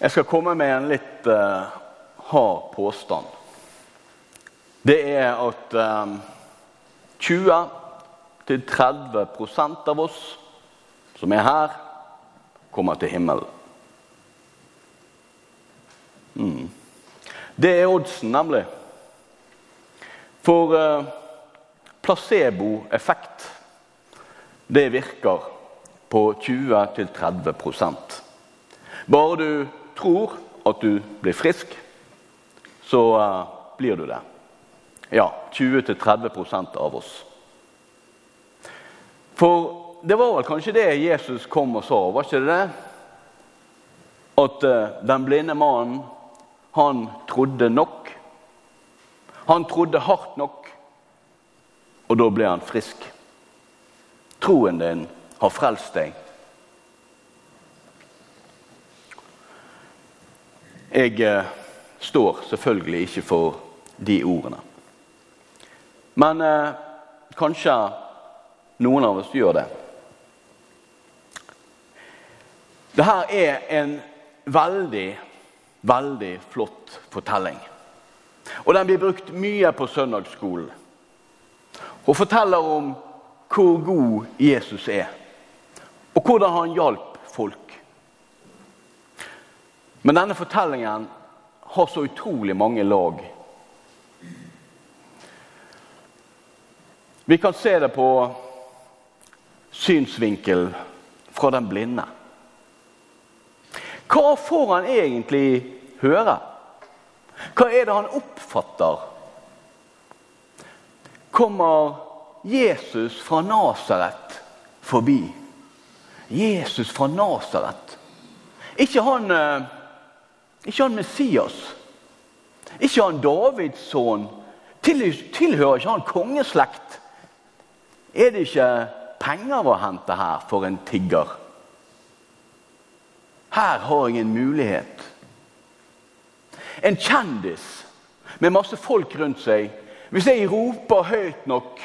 Jeg skal komme med en litt uh, hard påstand. Det er at um, 20-30% av oss som er her, kommer til himmelen. Mm. Det er oddsen, nemlig. For uh, placeboeffekt, det virker på 20-30 Bare du tror at du blir frisk, så uh, blir du det. Ja, 20-30% av oss. For det var vel kanskje det Jesus kom og sa, var ikke det det? At uh, den blinde mannen, han trodde nok. Han trodde hardt nok, og da ble han frisk. Troen din har frelst deg. Jeg eh, står selvfølgelig ikke for de ordene. Men eh, kanskje noen av oss gjør det. Dette er en veldig, veldig flott fortelling. Og den blir brukt mye på søndagsskolen. Og forteller om hvor god Jesus er, og hvordan han hjalp folk. Men denne fortellingen har så utrolig mange lag. Vi kan se det på synsvinkel fra den blinde. Hva får han egentlig høre? Hva er det han oppfatter? Kommer Jesus fra Nasaret forbi? Jesus fra Nasaret. Ikke han eh, ikke han Messias? Ikke han Davids sønn? Tilhører ikke han kongeslekt? Er det ikke penger å hente her for en tigger? Her har jeg en mulighet. En kjendis med masse folk rundt seg. Hvis jeg roper høyt nok,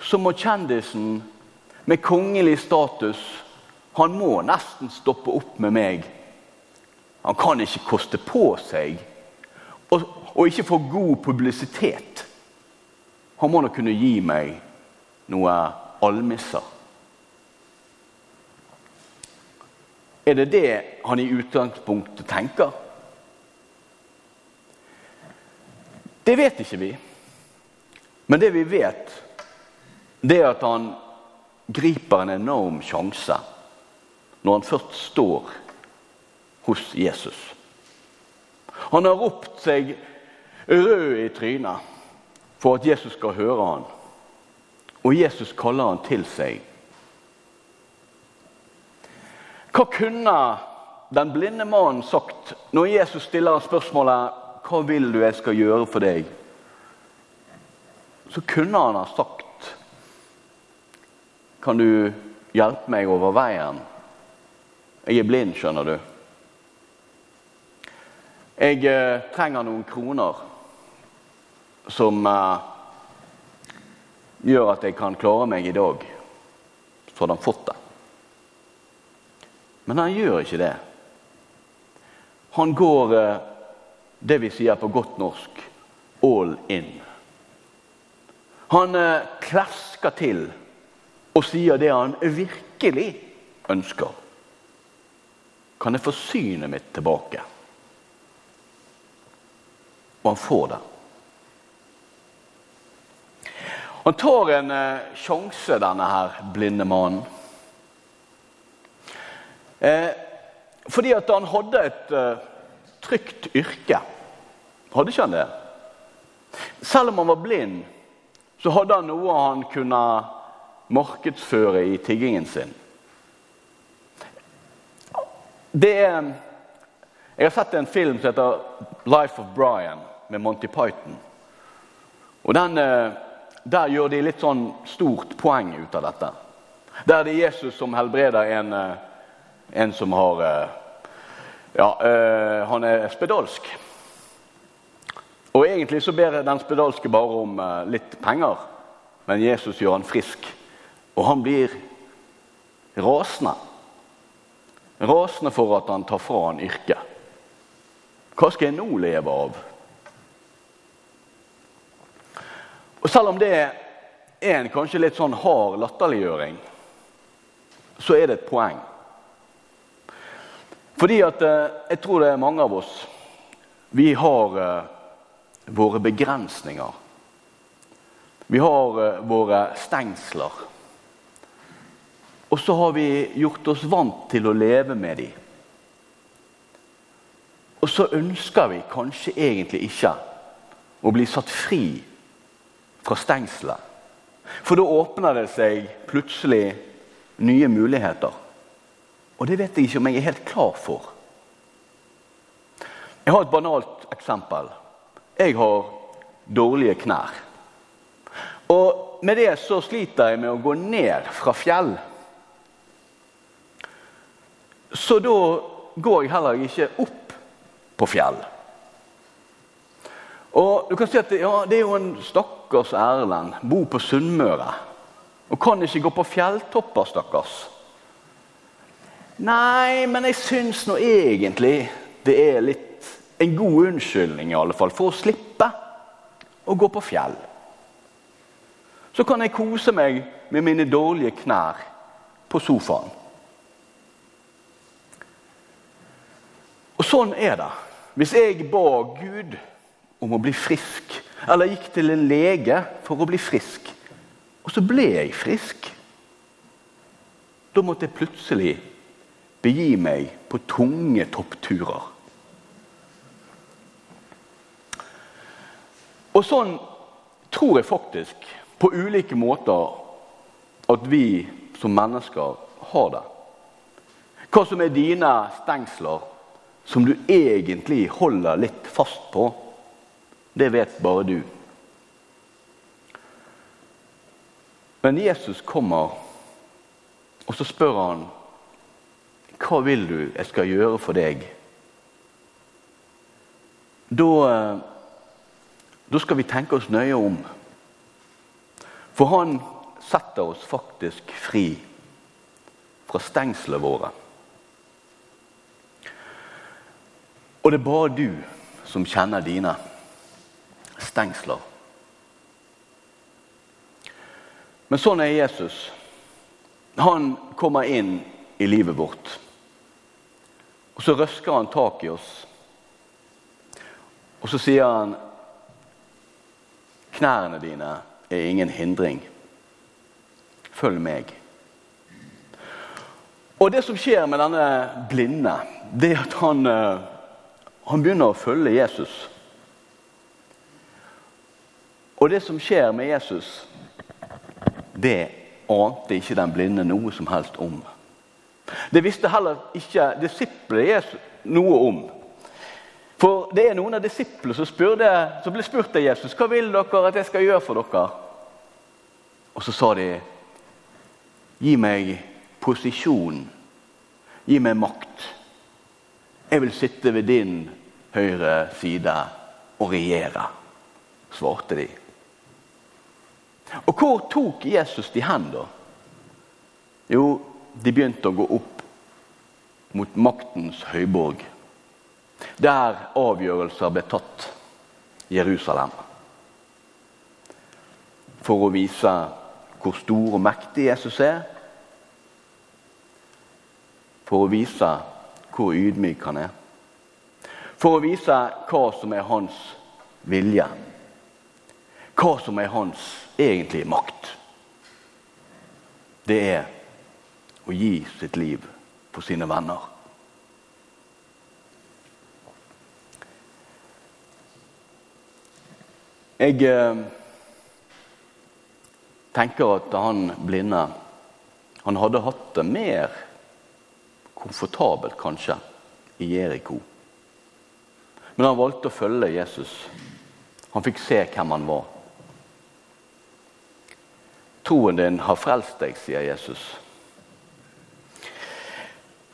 så må kjendisen med kongelig status Han må nesten stoppe opp med meg han kan ikke koste på seg og, ikke få god publisitet. Han må da kunne gi meg noe almisser. Er det det han i utgangspunktet tenker? Det vet ikke vi. Men det vi vet, det er at han griper en enorm sjanse når han først står hos Jesus. Han har ropt seg rød i trynet for at Jesus skal høre han. Og Jesus kaller han til seg. Hva kunne den blinde mannen sagt når Jesus stiller spørsmålet hva vil du jeg skal gjøre for deg? Så kunne han ha sagt Kan du hjelpe meg over veien? Jeg er blind, skjønner du. Jeg eh, trenger noen kroner som eh, gjør at jeg kan klare meg i dag. Så hadde han fått det. Men han gjør ikke det. Han går eh, det vi sier på godt norsk all in. Han eh, klasker til og sier det han virkelig ønsker. Kan jeg få synet mitt tilbake? Og han får det. Han tar en eh, sjanse, denne her blinde mannen. Eh, fordi at han hadde et eh, trygt yrke. Hadde ikke han det? Selv om han var blind, så hadde han noe han kunne markedsføre i tiggingen sin. Det er Jeg har sett en film som heter 'Life of Brian' med Monty Python. Og den, eh, Der gjør de litt sånn stort poeng ut av dette. Der er det Jesus som helbreder en, eh, en som har eh, Ja, han er spedalsk. Og Egentlig så ber den spedalske bare om litt penger, men Jesus gjør han frisk. Og han blir rasende. rasende for at han tar fra han yrket. Hva skal jeg nå leve av? Og Selv om det er en kanskje litt sånn hard latterliggjøring, så er det et poeng. Fordi at eh, jeg tror det er mange av oss Vi har eh, våre begrensninger. Vi har eh, våre stengsler. Og så har vi gjort oss vant til å leve med dem. Og så ønsker vi kanskje egentlig ikke å bli satt fri fra stengselet. For da åpner det seg plutselig nye muligheter. Og det vet jeg ikke om jeg er helt klar for. Jeg har et banalt eksempel. Jeg har dårlige knær. Og med det så sliter jeg med å gå ned fra fjell. Så da går jeg heller ikke opp på fjell. Og du kan si at ja, Det er jo en stakkars Erlend. Bor på Sunnmøre. Og kan ikke gå på fjelltopper, stakkars. Nei, men jeg syns nå egentlig det er litt en god unnskyldning i alle fall, for å slippe å gå på fjell. Så kan jeg kose meg med mine dårlige knær på sofaen. Og sånn er det. Hvis jeg ba Gud om å bli frisk, eller gikk til en lege for å bli frisk, og så ble jeg frisk Da måtte jeg plutselig begi meg på tunge toppturer. Og sånn tror jeg faktisk på ulike måter at vi som mennesker har det. Hva som er dine stengsler som du egentlig holder litt fast på, det vet bare du. Men Jesus kommer, og så spør han hva vil du jeg skal gjøre for deg. Da, da skal vi tenke oss nøye om. For han setter oss faktisk fri fra stengslene våre. Og det er bare du som kjenner dine stengsler. Men sånn er Jesus. Han kommer inn i livet vårt. Og så røsker han tak i oss. Og så sier han Knærne dine er ingen hindring. Følg meg. Og det som skjer med denne blinde, det er at han eh, han begynner å følge Jesus. Og det som skjer med Jesus, det ante ikke den blinde noe som helst om. Det visste heller ikke disiplene Jesus noe om. For det er noen av disiplene som, spurte, som ble spurt av Jesus hva vil dere at jeg skal gjøre for dere. Og så sa de gi meg posisjon, gi meg makt. Jeg vil sitte ved din høyre side og regjere, svarte de. Og hvor tok Jesus de hen, da? Jo, de begynte å gå opp mot maktens høyborg. Der avgjørelser ble tatt. Jerusalem. For å vise hvor stor og mektig Jesus er. For å vise hvor ydmyk han er. For å vise hva som er hans vilje. Hva som er hans egentlige makt. Det er å gi sitt liv for sine venner. Jeg eh, tenker at han blinde han hadde hatt det mer komfortabelt, kanskje, i Jeriko. Men han valgte å følge Jesus. Han fikk se hvem han var. Troen din har frelst deg, sier Jesus.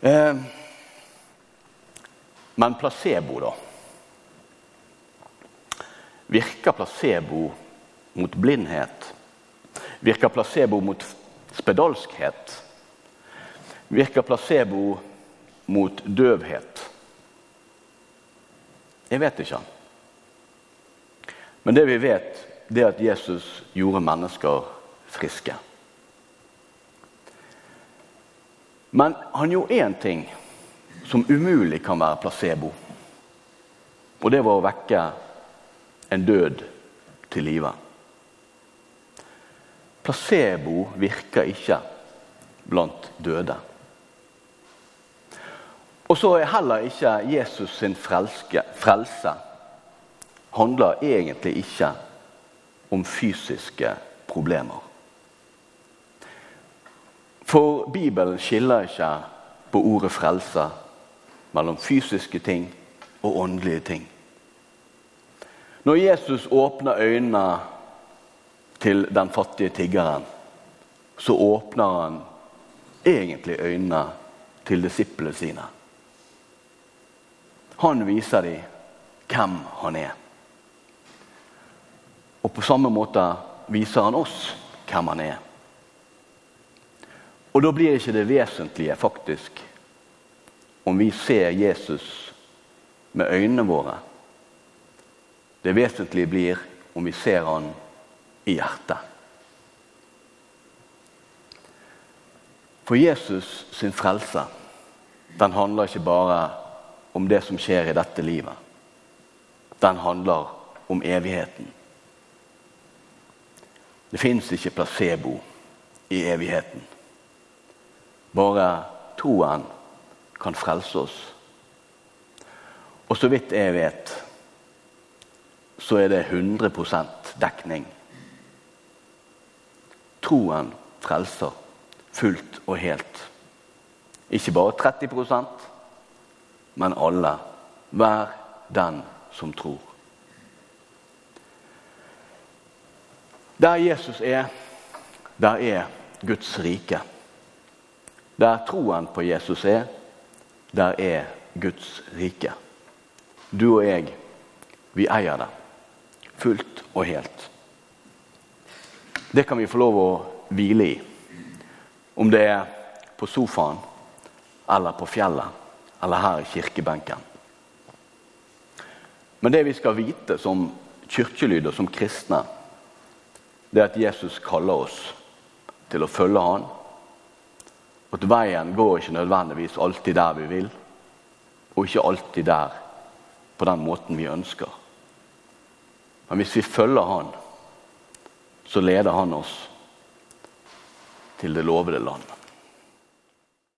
Eh, men placebo, da? Virker placebo mot blindhet? Virker placebo mot spedalskhet? Virker placebo mot døvhet? Jeg vet ikke. Men det vi vet, det er at Jesus gjorde mennesker friske. Men han gjorde én ting som umulig kan være placebo. Og det var å vekke en død til live. Placebo virker ikke blant døde. Og så er heller ikke Jesus sin frelske, frelse handler egentlig ikke om fysiske problemer. For Bibelen skiller ikke på ordet frelse mellom fysiske ting og åndelige ting. Når Jesus åpner øynene til den fattige tiggeren, så åpner han egentlig øynene til disiplene sine. Han viser dem hvem han er. Og på samme måte viser han oss hvem han er. Og da blir ikke det vesentlige faktisk om vi ser Jesus med øynene våre. Det vesentlige blir om vi ser han i hjertet. For Jesus sin frelse den handler ikke bare om det som skjer i dette livet. Den handler om evigheten. Det fins ikke placebo i evigheten. Bare troen kan frelse oss. Og så vidt jeg vet, så er det 100% dekning. Troen frelser fullt og helt. Ikke bare 30% men alle. Hver den som tror. Der Jesus er, der er Guds rike. Der troen på Jesus er, der er Guds rike. Du og jeg, vi eier det. Fullt og helt. Det kan vi få lov å hvile i. Om det er på sofaen, eller på fjellet, eller her i kirkebenken. Men det vi skal vite som kirkelyder, som kristne, det er at Jesus kaller oss til å følge Han. At veien går ikke nødvendigvis alltid der vi vil, og ikke alltid der på den måten vi ønsker. Men hvis vi følger Han, så leder Han oss til det lovede land.